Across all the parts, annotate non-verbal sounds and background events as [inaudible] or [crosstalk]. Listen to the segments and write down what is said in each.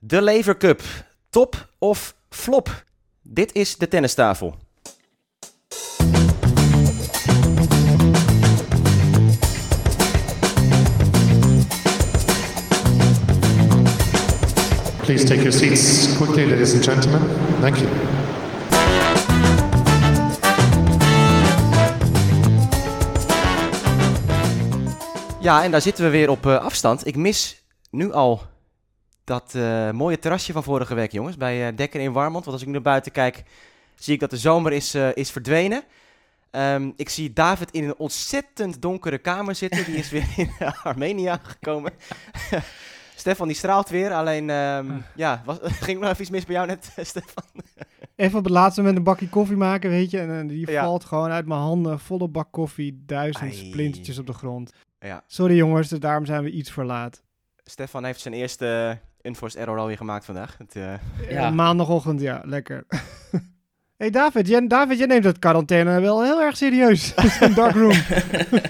De Lever Cup. Top of flop? Dit is de tennistafel. Please take your seats quickly, ladies and gentlemen. Thank you. Ja, en daar zitten we weer op uh, afstand. Ik mis nu al dat uh, mooie terrasje van vorige week, jongens, bij uh, Dekker in Warmond. Want als ik nu naar buiten kijk, zie ik dat de zomer is, is verdwenen. Um, ik zie David in een ontzettend donkere kamer zitten. Die is weer [laughs] in Armenië gekomen. [laughs] Stefan die straalt weer, alleen um, ja, was, [laughs] ging nog even iets mis bij jou net, Stefan? even op het laatste moment een bakje koffie maken, weet je. En die ja. valt gewoon uit mijn handen, volle bak koffie, duizend Ai. splintertjes op de grond. Ja. Sorry jongens, dus daarom zijn we iets verlaat. Stefan heeft zijn eerste unforced error alweer gemaakt vandaag. Het, uh... ja. Maandagochtend, ja, lekker. [laughs] hey David, jij, David, jij neemt het quarantaine wel heel erg serieus. [laughs] Een dark room.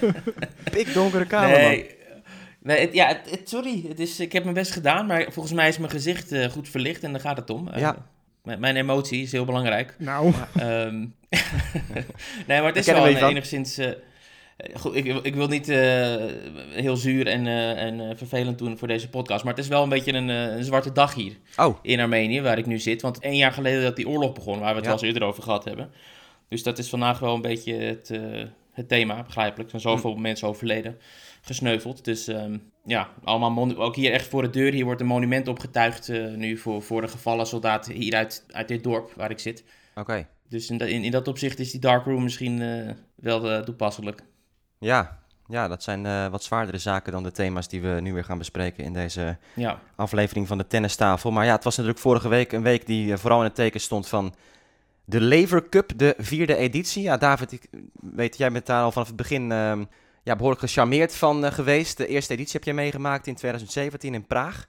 [laughs] Pik donkere kamer, nee. man. Nee, het, ja, het, sorry. Het is, ik heb mijn best gedaan, maar volgens mij is mijn gezicht uh, goed verlicht en daar gaat het om. Uh, ja. Mijn emotie is heel belangrijk. Nou. Um, nee, maar het is wel enigszins... Uh, goed, ik, ik, wil niet heel zuur en, en vervelend doen voor deze podcast, maar het is wel een beetje een, een zwarte dag hier oh. in Armenië, waar ik nu zit. Want één jaar geleden dat die oorlog begon, waar we het ja. wel eens eerder over gehad hebben. Dus dat is vandaag wel een beetje het, het thema, begrijpelijk. Er zijn zoveel hm. mensen overleden gesneuveld. Dus um, ja, allemaal ook hier echt voor de deur. Hier wordt een monument opgetuigd nu voor, voor de gevallen soldaten hier uit, uit dit dorp waar ik zit. Oké. Okay. Dus in, in, in, dat opzicht is die dark room misschien wel toepasselijk. Ja, ja, dat zijn wat zwaardere zaken dan de thema's die we nu weer gaan bespreken in deze ja. aflevering van de tennistafel. Maar ja, het was natuurlijk vorige week een week die vooral in het teken stond van de Lever Cup, de vierde editie. Ja, David, ik weet, jij bent daar al vanaf het begin ehm, ja, behoorlijk gecharmeerd van geweest. De eerste editie heb je meegemaakt in 2017 in Praag.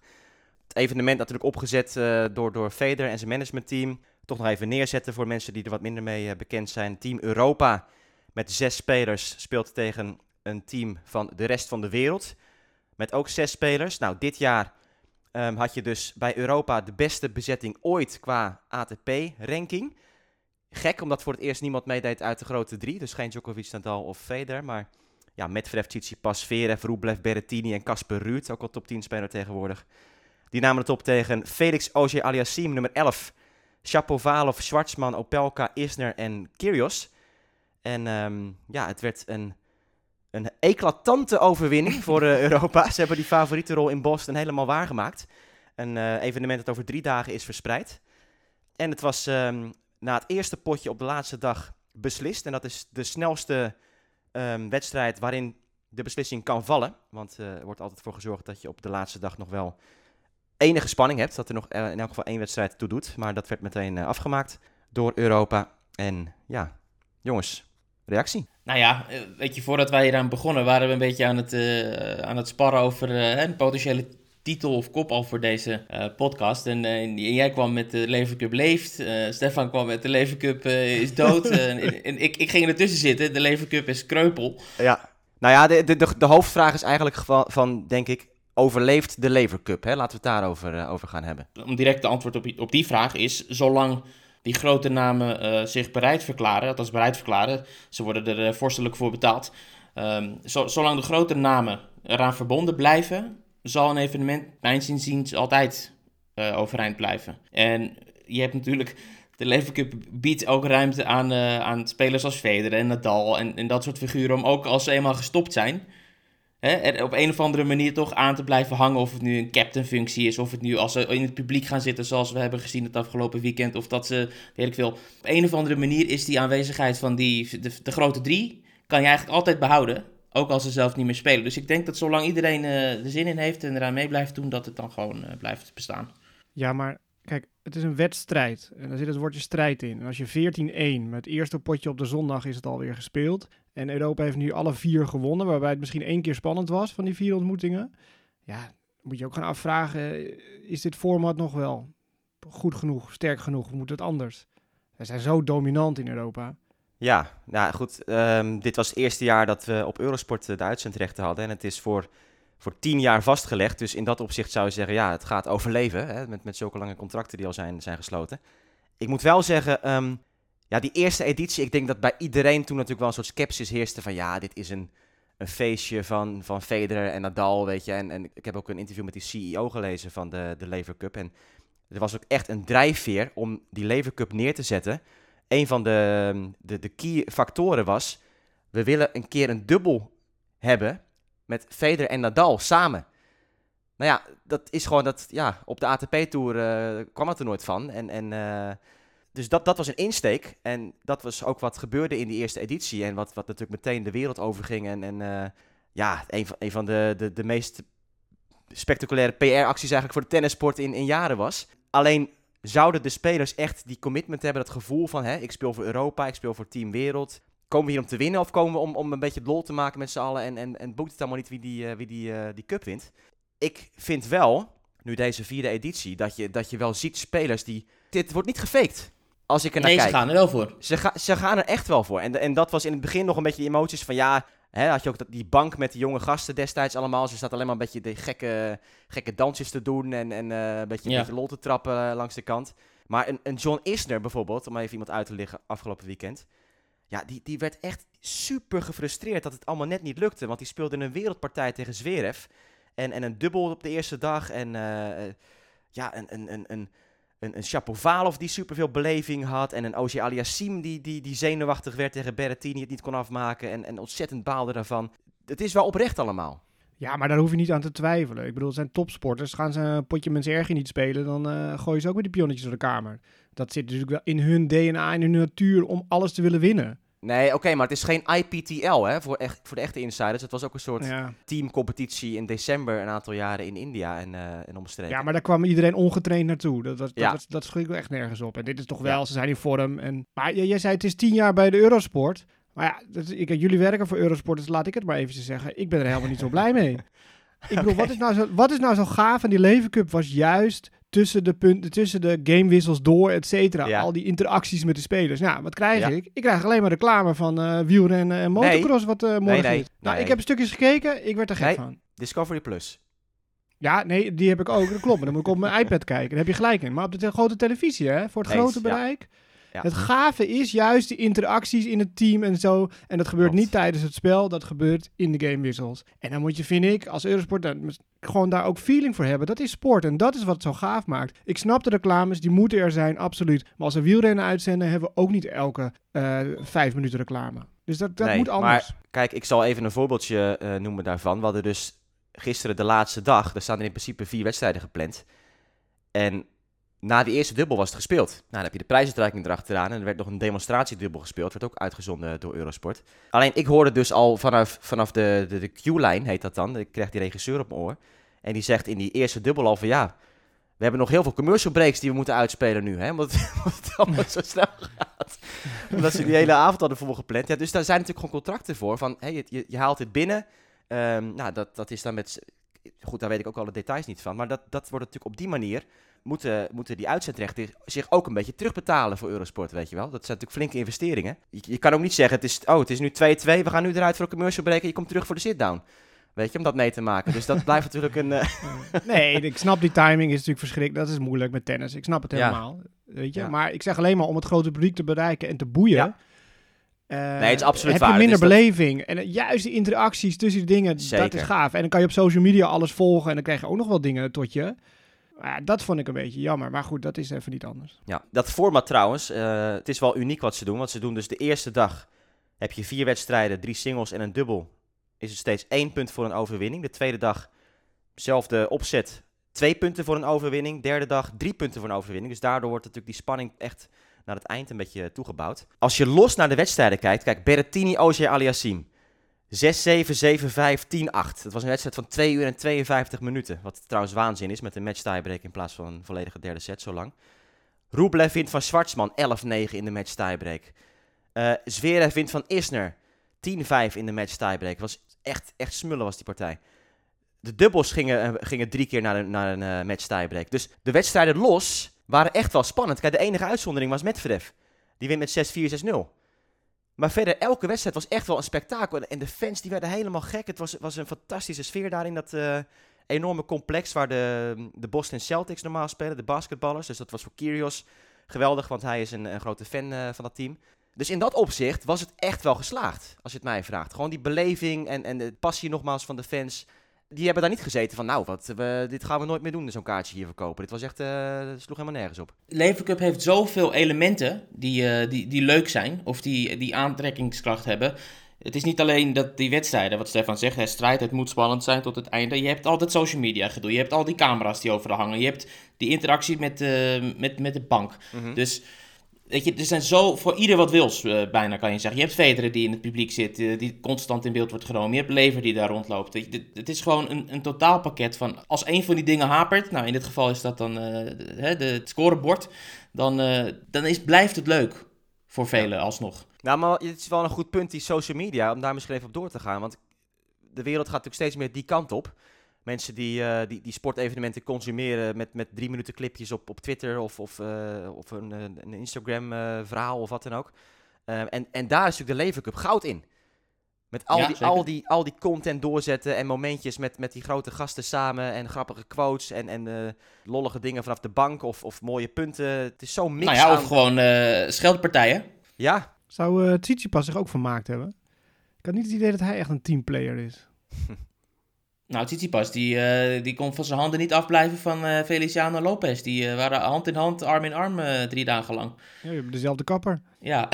Het evenement natuurlijk opgezet door, door Feder en zijn managementteam. Toch nog even neerzetten voor mensen die er wat minder mee bekend zijn. Team Europa met zes spelers speelt tegen een team van de rest van de wereld. Met ook zes spelers. Nou, dit jaar um, had je dus bij Europa de beste bezetting ooit qua ATP-ranking. Gek, omdat voor het eerst niemand meedeed uit de grote drie. Dus geen Djokovic, Nadal of Federer, maar ja, Medvedev, Tsitsipas, Zverev, Rublev, Berrettini en Casper Ruud, ook al top 10 speler tegenwoordig. Die namen het op tegen Felix Auger Aliassime, nummer 11, Shapovalov, Schwartzman, Opelka, Isner en Kyrgios. En um, ja, het werd een, een eclatante overwinning [laughs] voor uh, Europa. Ze hebben die favoriete rol in Boston helemaal waargemaakt. Een uh, evenement dat over drie dagen is verspreid. En het was um, na het eerste potje op de laatste dag beslist. En dat is de snelste um, wedstrijd waarin de beslissing kan vallen. Want uh, er wordt altijd voor gezorgd dat je op de laatste dag nog wel enige spanning hebt. Dat er nog uh, in elk geval één wedstrijd toe doet. Maar dat werd meteen afgemaakt door Europa. En ja, jongens, reactie? Nou ja, weet je, voordat wij hier aan begonnen waren we een beetje aan het, aan het sparren over een potentiële titel of kop al voor deze uh, podcast. En, uh, en, jij kwam met de Levercup leeft. Uh, Stefan kwam met de Levercup is dood. [laughs] en, en ik, ik ging ertussen zitten. De Levercup is kreupel. Ja, nou ja, de, de, de, de hoofdvraag is eigenlijk van, van denk ik, overleeft de Levercup? Hè? Laten we het daarover over gaan hebben. Om direct de antwoord op, op die vraag is, zolang die grote namen zich bereid verklaren, althans bereid verklaren, ze worden er vorstelijk voor betaald. Um, zo, zolang de grote namen eraan verbonden blijven, zal een evenement, mijn inziens, altijd uh, overeind blijven. En je hebt natuurlijk, de Levercup biedt ook ruimte aan, aan spelers als Federer en Nadal en, en dat soort figuren, om ook als ze eenmaal gestopt zijn, hè, er op een of andere manier toch aan te blijven hangen. Of het nu een captain-functie is, of het nu als ze in het publiek gaan zitten, zoals we hebben gezien het afgelopen weekend, of dat ze, weet veel. Op een of andere manier is die aanwezigheid van die, de, de grote drie, kan je eigenlijk altijd behouden. Ook als ze zelf niet meer spelen. Dus ik denk dat zolang iedereen uh, er zin in heeft en eraan mee blijft doen, dat het dan gewoon uh, blijft bestaan. Ja, maar kijk, het is een wedstrijd. En daar zit het woordje strijd in. En als je 14-1 met het eerste potje op de zondag is het alweer gespeeld. En Europa heeft nu alle vier gewonnen, waarbij het misschien één keer spannend was van die vier ontmoetingen. Ja, moet je ook gaan afvragen, is dit format nog wel goed genoeg, sterk genoeg? Moet het anders? Wij zijn zo dominant in Europa. Ja, nou goed. Um, dit was het eerste jaar dat we op Eurosport de uitzendrechten hadden. En het is voor voor tien jaar vastgelegd. Dus in dat opzicht zou je zeggen, ja, het gaat overleven. Hè, met, met zulke lange contracten die al zijn, zijn gesloten. Ik moet wel zeggen, ehm, ja, die eerste editie, ik denk dat bij iedereen toen natuurlijk wel een soort sceptisch heerste van, ja, dit is een, een feestje van, van Federer en Nadal, weet je. En, en ik heb ook een interview met die CEO gelezen van de, de Lever Cup. En er was ook echt een drijfveer om die Lever Cup neer te zetten. Een van de, de, de key factoren was, we willen een keer een dubbel hebben met Federer en Nadal samen. Nou ja, dat is gewoon dat, ja, op de ATP-tour uh, kwam het er nooit van. En, en, uh, dus dat, dat was een insteek. En dat was ook wat gebeurde in die eerste editie. En wat, wat natuurlijk meteen de wereld overging. En, en uh, ja, een van, een van de, de, de meest spectaculaire PR-acties eigenlijk voor de tennissport in, in jaren was. Alleen zouden de spelers echt die commitment hebben, dat gevoel van, hè, ik speel voor Europa, ik speel voor Team Wereld. Komen we hier om te winnen of komen we om, om een beetje lol te maken met z'n allen en, en, en boekt het allemaal niet wie die, uh, wie die, uh, die cup wint? Ik vind wel, nu deze vierde editie, dat je, dat je wel ziet spelers die... Dit wordt niet gefaked. Als ik er naar nee, kijk. ze gaan er wel voor. Ze, ga, ze gaan er echt wel voor. En, en dat was in het begin nog een beetje de emoties van ja, Hè, had je ook dat, die bank met die jonge gasten destijds allemaal. Ze zat alleen maar een beetje de gekke, gekke dansjes te doen en, en uh, een, beetje, Ja. een beetje lol te trappen uh, langs de kant. Maar een, een John Isner bijvoorbeeld, om even iemand uit te liggen afgelopen weekend. Ja, die, die werd echt super gefrustreerd dat het allemaal net niet lukte. Want die speelde een wereldpartij tegen Zverev. En, en een dubbel op de eerste dag. En uh, ja, een, een, een, een, een, een Shapovalov die superveel beleving had. En een Oje Aliassim die, die, die zenuwachtig werd tegen Berrettini, het niet kon afmaken. En, en ontzettend baalde daarvan. Het is wel oprecht allemaal. Ja, maar daar hoef je niet aan te twijfelen. Ik bedoel, het zijn topsporters. Gaan ze een potje mensen erger niet spelen, dan uh, gooien ze ook met die pionnetjes door de kamer. Dat zit natuurlijk wel in hun DNA, in hun natuur, om alles te willen winnen. Nee, oké, okay, maar het is geen IPTL hè, voor, echt, voor de echte insiders. Het was ook een soort Ja. teamcompetitie in december een aantal jaren in India en, uh, en omstreken. ja, maar daar kwam iedereen ongetraind naartoe. Dat, dat, Ja. dat, dat schrik ik echt nergens op. En dit is toch wel, Ja. ze zijn in vorm. En... Maar jij, zei, het is tien jaar bij de Eurosport. Maar ja, dat, ik, jullie werken voor Eurosport, dus laat ik het maar eventjes zeggen. Ik ben er helemaal niet zo blij mee. [laughs] Ik bedoel, wat, is nou zo, wat is nou zo gaaf aan die Leven Cup was juist tussen de, punten, tussen de gamewissels door, et cetera. Ja. Al die interacties met de spelers. Nou, wat krijg Ja. ik? Ik krijg alleen maar reclame van eh wielrennen en motocross wat eh morgen nee, is. Nou, nee. ik heb stukjes gekeken, ik werd er gek Nee. van. Discovery Plus. Ja, nee, die heb ik ook. Dat klopt. Maar dan moet ik op mijn [laughs] iPad kijken. Daar heb je gelijk in. Maar op de te- grote televisie, hè? Voor het Eens, grote bereik. Ja. Het gave is juist die interacties in het team en zo. En dat gebeurt Klopt. niet tijdens het spel. Dat gebeurt in de gamewissels. En dan moet je, vind ik, als Eurosport dan gewoon daar ook feeling voor hebben. Dat is sport. En dat is wat het zo gaaf maakt. Ik snap de reclames. Die moeten er zijn, absoluut. Maar als we wielrennen uitzenden, hebben we ook niet elke eh, vijf minuten reclame. Dus dat, dat Nee, moet anders. Maar kijk, ik zal even een voorbeeldje eh, noemen daarvan. We hadden dus gisteren de laatste dag. Er staan er in principe vier wedstrijden gepland. En na die eerste dubbel was het gespeeld. Nou, dan heb je de prijsuitreiking erachteraan. En er werd nog een demonstratiedubbel gespeeld. Werd ook uitgezonden door Eurosport. Alleen ik hoorde dus al vanaf, vanaf de, de, de Q-line, heet dat dan. Ik krijg die regisseur op mijn oor. En die zegt in die eerste dubbel al van ja... We hebben nog heel veel commercial breaks die we moeten uitspelen nu, hè? Omdat, [laughs] omdat het allemaal zo snel gaat. Omdat ze die hele avond hadden volgepland. Ja, dus daar zijn natuurlijk gewoon contracten voor. Van, hey, je, je, haalt het binnen. Ehm, nou, dat, dat is dan met... Goed, daar weet ik ook alle details niet van. Maar dat, dat wordt natuurlijk op die manier... Moeten, moeten die uitzendrechten zich ook een beetje terugbetalen voor Eurosport, weet je wel. Dat zijn natuurlijk flinke investeringen. Je, je kan ook niet zeggen, het is, oh, het is nu 2-2, we gaan nu eruit voor een commercial break en je komt terug voor de sit-down. Weet je, om dat mee te maken. Dus dat blijft natuurlijk een... eh, [laughs] Nee, ik snap die timing is natuurlijk verschrikkelijk. Dat is moeilijk met tennis. Ik snap het Ja. helemaal. Weet je? Ja. Maar ik zeg alleen maar om het grote publiek te bereiken en te boeien. Ja. eh, Nee, het is absoluut heb waar. je minder dat- beleving. En eh, juist die interacties tussen die dingen, dat is gaaf. En dan kan je op social media alles volgen en dan krijg je ook nog wel dingen tot je. Ja, dat vond ik een beetje jammer. Maar goed, dat is even niet anders. Ja, dat format trouwens, eh, het is wel uniek wat ze doen. Want ze doen dus de eerste dag heb je vier wedstrijden, drie singles en een dubbel. Is het steeds één punt voor een overwinning. De tweede dag, zelfde opzet, twee punten voor een overwinning. Derde dag, drie punten voor een overwinning. Dus daardoor wordt natuurlijk die spanning echt naar het eind een beetje toegebouwd. Als je los naar de wedstrijden kijkt, kijk, Berrettini, Ogier Aliassim. 6-7, 7-5, 10-8. Dat was een wedstrijd van 2 uur en 52 minuten. Wat trouwens waanzin is met een match tiebreak in plaats van een volledige derde set zo lang. Rublev wint van Schwartzman 11-9 in de match tiebreak. Eh Zverev wint van Isner 10-5 in de match tiebreak. Was echt, echt smullen was die partij. De dubbels gingen, eh, gingen drie keer naar een, naar een eh, match tiebreak. Dus de wedstrijden los waren echt wel spannend. Kijk, de enige uitzondering was Medvedev. Die wint met 6-4, 6-0. Maar verder, elke wedstrijd was echt wel een spektakel. En de fans die werden helemaal gek. Het was, was een fantastische sfeer daar in dat eh, enorme complex waar de, de Boston Celtics normaal spelen, de basketballers. Dus dat was voor Kyrgios geweldig, want hij is een, een grote fan eh, van dat team. Dus in dat opzicht was het echt wel geslaagd, als je het mij vraagt. Gewoon die beleving en, en de passie nogmaals van de fans. Die hebben daar niet gezeten van, nou, wat, we, dit gaan we nooit meer doen, zo'n kaartje hier verkopen. Dit was echt, uh, sloeg helemaal nergens op. Levercup heeft zoveel elementen die, uh, die, die leuk zijn, of die, die aantrekkingskracht hebben. Het is niet alleen dat die wedstrijden, wat Stefan zegt, hè, strijd, het moet spannend zijn tot het einde. Je hebt altijd social media gedoe, je hebt al die camera's die overal hangen, je hebt die interactie met, uh, met, met de bank. Mm -hmm. Dus Weet je, er zijn zo voor ieder wat wils, uh, bijna kan je zeggen. Je hebt Federer die in het publiek zit, uh, die constant in beeld wordt genomen. Je hebt Lever die daar rondloopt. Het is gewoon een, een totaalpakket van als een van die dingen hapert, nou in dit geval is dat dan uh, de, de, het scorebord, dan, dan is, blijft het leuk voor velen alsnog. Nou, maar het is wel een goed punt, die social media, om daar misschien even op door te gaan. Want de wereld gaat natuurlijk steeds meer die kant op. Mensen die, uh, die, die sportevenementen consumeren met, met drie minuten clipjes op, op Twitter of, of, uh, of een, een Instagram uh, verhaal of wat dan ook. en, en daar is natuurlijk de Lever Cup goud in. Met al, Ja, die, zeker. al, die, al die content doorzetten en momentjes met, met die grote gasten samen en grappige quotes en, en eh, lollige dingen vanaf de bank of, of mooie punten. Het is zo mix Nou ja, aan... of gewoon eh scheldpartijen. Ja, Zou eh Tsitsipas zich ook vermaakt hebben? Ik had niet het idee dat hij echt een teamplayer is. [laughs] Nou, Tsitsipas, die, eh, die kon van zijn handen niet afblijven van eh, Feliciano Lopez. Die eh, waren hand in hand, arm in arm, eh, drie dagen lang. Ja, je hebt dezelfde kapper. Ja,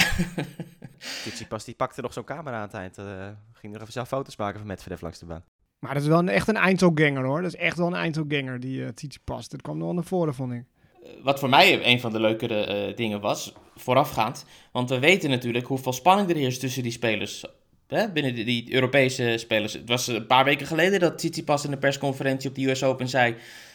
[laughs] Tsitsipas die pakte nog zo'n camera aan het eind. eh, ging nog even zelf foto's maken van Medvedev langs de baan. Maar dat is wel een, echt een eindselganger hoor. Dat is echt wel een eindselganger, die uh, Tsitsipas. Dat kwam nog wel naar voren, vond ik. wat voor mij een van de leukere eh, dingen was, voorafgaand. Want we weten natuurlijk hoeveel spanning er heerst tussen die spelers. Binnen die, Europese spelers. Het was een paar weken geleden dat Tsitsipas in de persconferentie op de US Open zei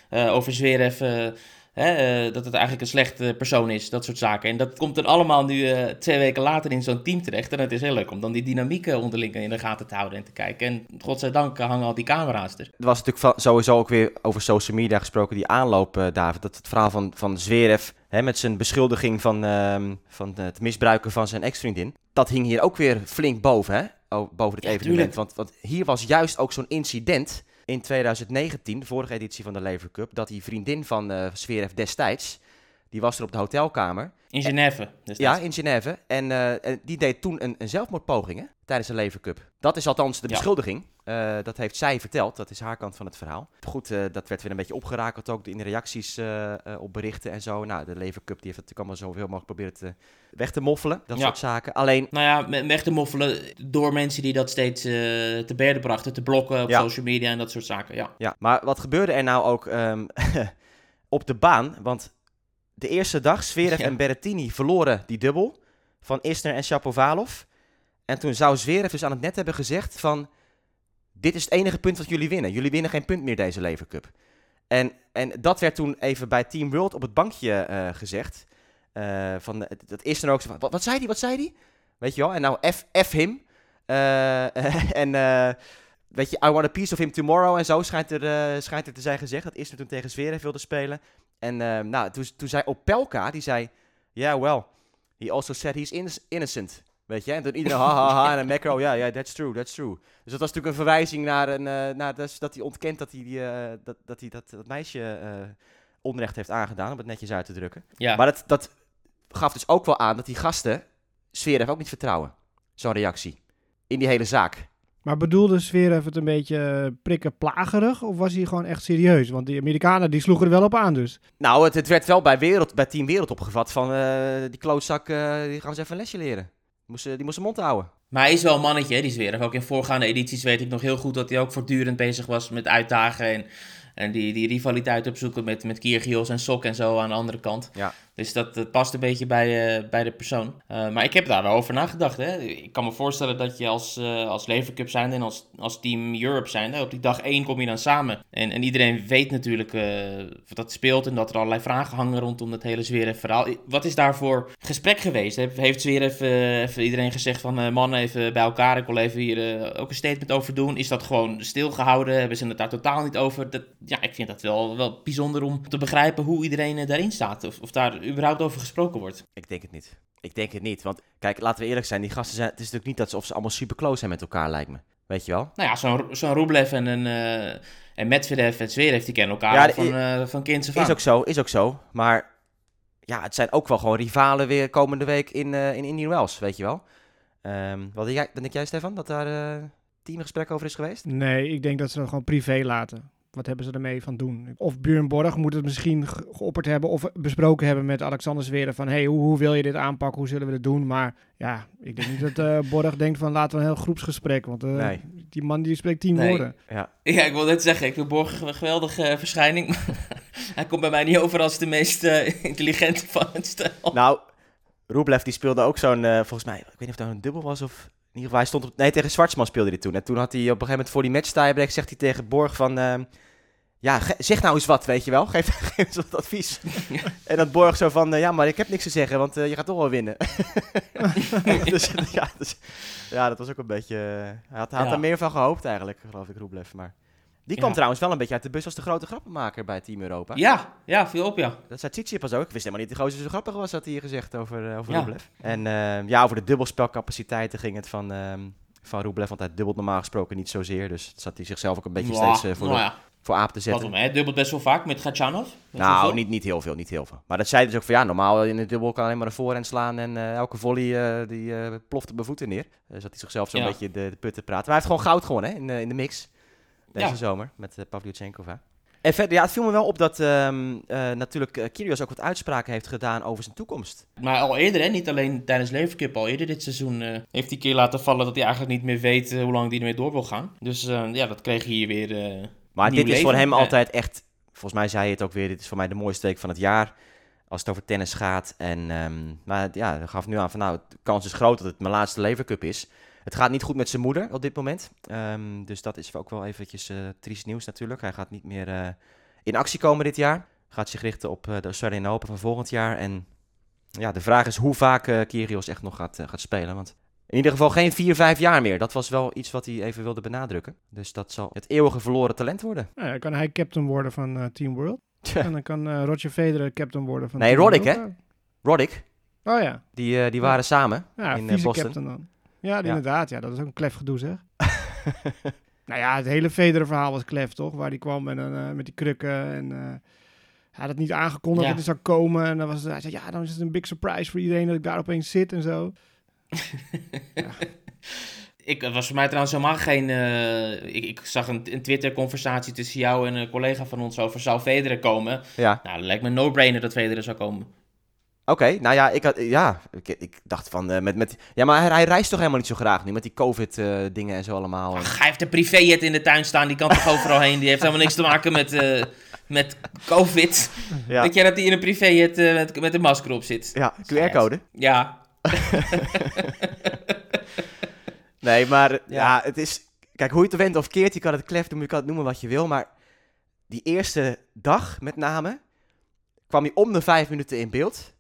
eh, over Zverev... eh, hè, eh, dat het eigenlijk een slechte persoon is, dat soort zaken. En dat komt dan allemaal nu eh, twee weken later in zo'n team terecht. En het is heel leuk om dan die dynamieken onderling in de gaten te houden en te kijken. En godzijdank hangen al die camera's er. Er was natuurlijk sowieso ook weer over social media gesproken, die aanloop, eh, David. Dat het verhaal van, van Zverev hè, met zijn beschuldiging van, ehm, van het misbruiken van zijn ex-vriendin. Dat hing hier ook weer flink boven, hè? O- boven dit Ja, evenement. Want, want hier was juist ook zo'n incident in 2019, de vorige editie van de Lever Cup, dat die vriendin van Zverev destijds, die was er op de hotelkamer. In Genève. Dus Ja, in Genève. En, eh, en die deed toen een, een zelfmoordpoging hè, tijdens de Lever Cup. Dat is althans de Ja. beschuldiging. Eh, dat heeft zij verteld. Dat is haar kant van het verhaal. Goed, eh, dat werd weer een beetje opgerakeld ook in de reacties eh, op berichten en zo. Nou, de Lever Cup die heeft het natuurlijk allemaal zoveel mogelijk proberen te, weg te moffelen. Dat Ja. soort zaken. Alleen, Nou ja, weg te moffelen door mensen die dat steeds te berden brachten, te blokken op Ja. social media en dat soort zaken. Ja. ja. Maar wat gebeurde er nou ook ehm, [laughs] op de baan? Want de eerste dag, Zverev en Berrettini verloren die dubbel van Isner en Shapovalov. En toen zou Zverev dus aan het net hebben gezegd van... Dit is het enige punt wat jullie winnen. Jullie winnen geen punt meer deze Lever Cup. En, en dat werd toen even bij Team World op het bankje eh, gezegd. Eh, van, eh, dat is dan ook zo van, wat, wat zei die, wat zei die? Weet je wel, en nou F, F him. [laughs] En weet je, I want a piece of him tomorrow en zo schijnt er, schijnt er te zijn gezegd. Dat is toen tegen Zverev wilde spelen. En nou, toen, toen zei Opelka, die zei, yeah, well, he also said he's inno- innocent. Weet je, en toen iedereen ha ha ha en Macro, ja, ja, that's true, that's true. Dus dat was natuurlijk een verwijzing naar, een, eh, naar dus dat hij ontkent dat hij, die, eh, dat, dat, hij dat, dat meisje eh, onrecht heeft aangedaan, om het netjes uit te drukken. Ja. Maar dat, dat gaf dus ook wel aan dat die gasten Zverev ook niet vertrouwen. Zo'n reactie. In die hele zaak. Maar bedoelde Zverev het een beetje prikken plagerig? Of was hij gewoon echt serieus? Want die Amerikanen die sloegen er wel op aan dus. Nou, het, het werd wel bij, wereld, bij Team Wereld opgevat van eh, die klootzak, die gaan we eens even een lesje leren. Die moest, die moest zijn mond houden. Maar hij is wel een mannetje, hè, die Zverev. Ook in voorgaande edities weet ik nog heel goed dat hij ook voortdurend bezig was met uitdagen en, en die, die rivaliteit opzoeken met, met Kyrgios en Sok en zo aan de andere kant. Ja. Dus dat, dat past een beetje bij, eh, bij de persoon. Eh, maar ik heb daar wel over nagedacht. Hè. Ik kan me voorstellen dat je als, eh als Lever Cup zijnde en als, als Team Europe zijnde, op die dag één kom je dan samen. En, en iedereen weet natuurlijk wat dat speelt en dat er allerlei vragen hangen rondom het hele Zverev verhaal. Wat is daarvoor gesprek geweest? Heeft, eh, even iedereen gezegd van mannen even bij elkaar, ik wil even hier ook een statement over doen? Is dat gewoon stilgehouden? Hebben ze het daar totaal niet over? Dat, ja, ik vind dat wel, wel bijzonder om te begrijpen hoe iedereen daarin staat. Of, of daar überhaupt over gesproken wordt. Ik denk het niet. Ik denk het niet. Want kijk, laten we eerlijk zijn. Die gasten zijn. Het is natuurlijk niet dat ze, of ze allemaal super close zijn met elkaar, lijkt me. Weet je wel? Nou ja, zo'n zo'n Rublev en, een, eh en Medvedev en Zverev, die kennen elkaar Ja, van, eh van kinds af Is ook zo, is ook zo. Maar ja, het zijn ook wel gewoon rivalen weer komende week in, eh in Indian Wells, weet je wel. Ehm, wat denk jij, denk jij, Stefan, dat daar eh teamgesprek over is geweest? Nee, ik denk dat ze dat gewoon privé laten. Wat hebben ze ermee van doen? Of Björn Borg moet het misschien ge- geopperd hebben of besproken hebben met Alexander Zverev van hey, hoe, hoe wil je dit aanpakken? Hoe zullen we dit doen? Maar ja, ik denk niet dat eh [laughs] Borg denkt van laten we een heel groepsgesprek, want eh, Nee. die man die spreekt tien Nee. woorden. Ja. Ja, ik wil net zeggen, ik vind Borg een geweldige eh, verschijning. maar [laughs] hij komt bij mij niet over als de meest intelligente van het stel. Nou, Rublev die speelde ook zo'n, eh, volgens mij, ik weet niet of dat een dubbel was of... In ieder geval, hij stond op... Nee, tegen Zwartsman speelde hij toen. En toen had hij op een gegeven moment voor die match tiebreak, zegt hij tegen Borg van... ehm, ja, zeg nou eens wat, weet je wel. [laughs] Geef, geef eens wat advies. [laughs] en dat Borg zo van, eh, ja, maar ik heb niks te zeggen, want eh, je gaat toch wel winnen. [laughs] dus, ja, dus, ja, dat was ook een beetje... eh, hij had, hij had Ja. er meer van gehoopt eigenlijk, geloof ik, Rublev. Maar die kwam Ja. trouwens wel een beetje uit de bus als de grote grappenmaker bij Team Europa. Ja, ja, viel op, ja. Dat zei Tsitsipas ook. Ik wist helemaal niet dat die gozer zo grappig was, had hij hier gezegd over, eh, over Ja. Rublev. En eh, ja, over de dubbelspelcapaciteiten ging het van, ehm van Rublev, want hij dubbelt normaal gesproken niet zozeer. Dus zat hij zichzelf ook een beetje Mwah, steeds eh, voor, nou de- voor aap te wat zetten. om, hè? Dubbelt best wel vaak met Gatchanov. Met Nou, niet, niet heel veel, niet heel veel. Maar dat zei dus ook van ja, normaal in de dubbel kan alleen maar een voorhand slaan en eh, elke volley die plofte bij voeten neer. Dus zat hij zichzelf zo'n beetje de, de put te praten. Maar hij heeft gewoon goud gewonnen hè, in, in de mix deze Ja. zomer met uh, Pavlyuchenkova. En verder, ja, het viel me wel op dat ehm, eh, natuurlijk eh, Kyrgios ook wat uitspraken heeft gedaan over zijn toekomst. Maar al eerder, hè? niet alleen tijdens Lever Cup, al eerder dit seizoen heeft hij keer laten vallen dat hij eigenlijk niet meer weet hoe lang hij ermee door wil gaan. Dus ja, dat kreeg hij hier weer. Maar dit is voor hem altijd echt, volgens mij zei je het ook weer, dit is voor mij de mooiste week van het jaar. Als het over tennis gaat. En ehm, maar ja, hij gaf nu aan van nou, de kans is groot dat het mijn laatste levercup is. Het gaat niet goed met zijn moeder op dit moment. Ehm, dus dat is ook wel eventjes eh triest nieuws natuurlijk. Hij gaat niet meer eh, in actie komen dit jaar. Gaat zich richten op eh, de Australian Open van volgend jaar. En ja, de vraag is hoe vaak Kyrgios echt nog gaat, gaat spelen. Want in ieder geval geen 4, 5 jaar meer. Dat was wel iets wat hij even wilde benadrukken. Dus dat zal het eeuwige verloren talent worden. Nou, dan kan hij captain worden van Team World. En dan kan Roger Federer captain worden van Nee, Team Roddick, hè? Roddick, Oh ja, die, die waren samen ja in Boston. dan. Ja, Ja. inderdaad. Ja, dat is ook een klef gedoe zeg. [laughs] nou ja, het hele Federer verhaal was klef toch? Waar die kwam en, eh, met die krukken en... eh, hij had het niet aangekondigd Ja. dat hij zou komen. En dan was het, hij zei, ja, dan is het een big surprise voor iedereen dat ik daar opeens zit en zo. [laughs] Ik het was voor mij trouwens helemaal geen. eh, ik, ik zag een, een Twitter-conversatie tussen jou en een collega van ons over zou Federer komen. Ja, Nou, dat lijkt me een no-brainer dat Federer zou komen. Oké. Nou ja, ik, had, ja ik, ik dacht van... eh, met, met, ja, maar hij, hij reist toch helemaal niet zo graag nu met die covid-dingen en zo allemaal. Ach, hij heeft een privéjet in de tuin staan, die kan toch overal heen. Die heeft helemaal niks te maken met, eh, met COVID. ja, Weet jij dat hij in een privéjet eh, met, met een masker op zit? ja QR-code. Ja, [laughs] Nee, maar ja. het is... Kijk, hoe je het went of keert, je kan het klef noemen, je kan het noemen wat je wil, maar die eerste dag met name kwam hij om de vijf minuten in beeld.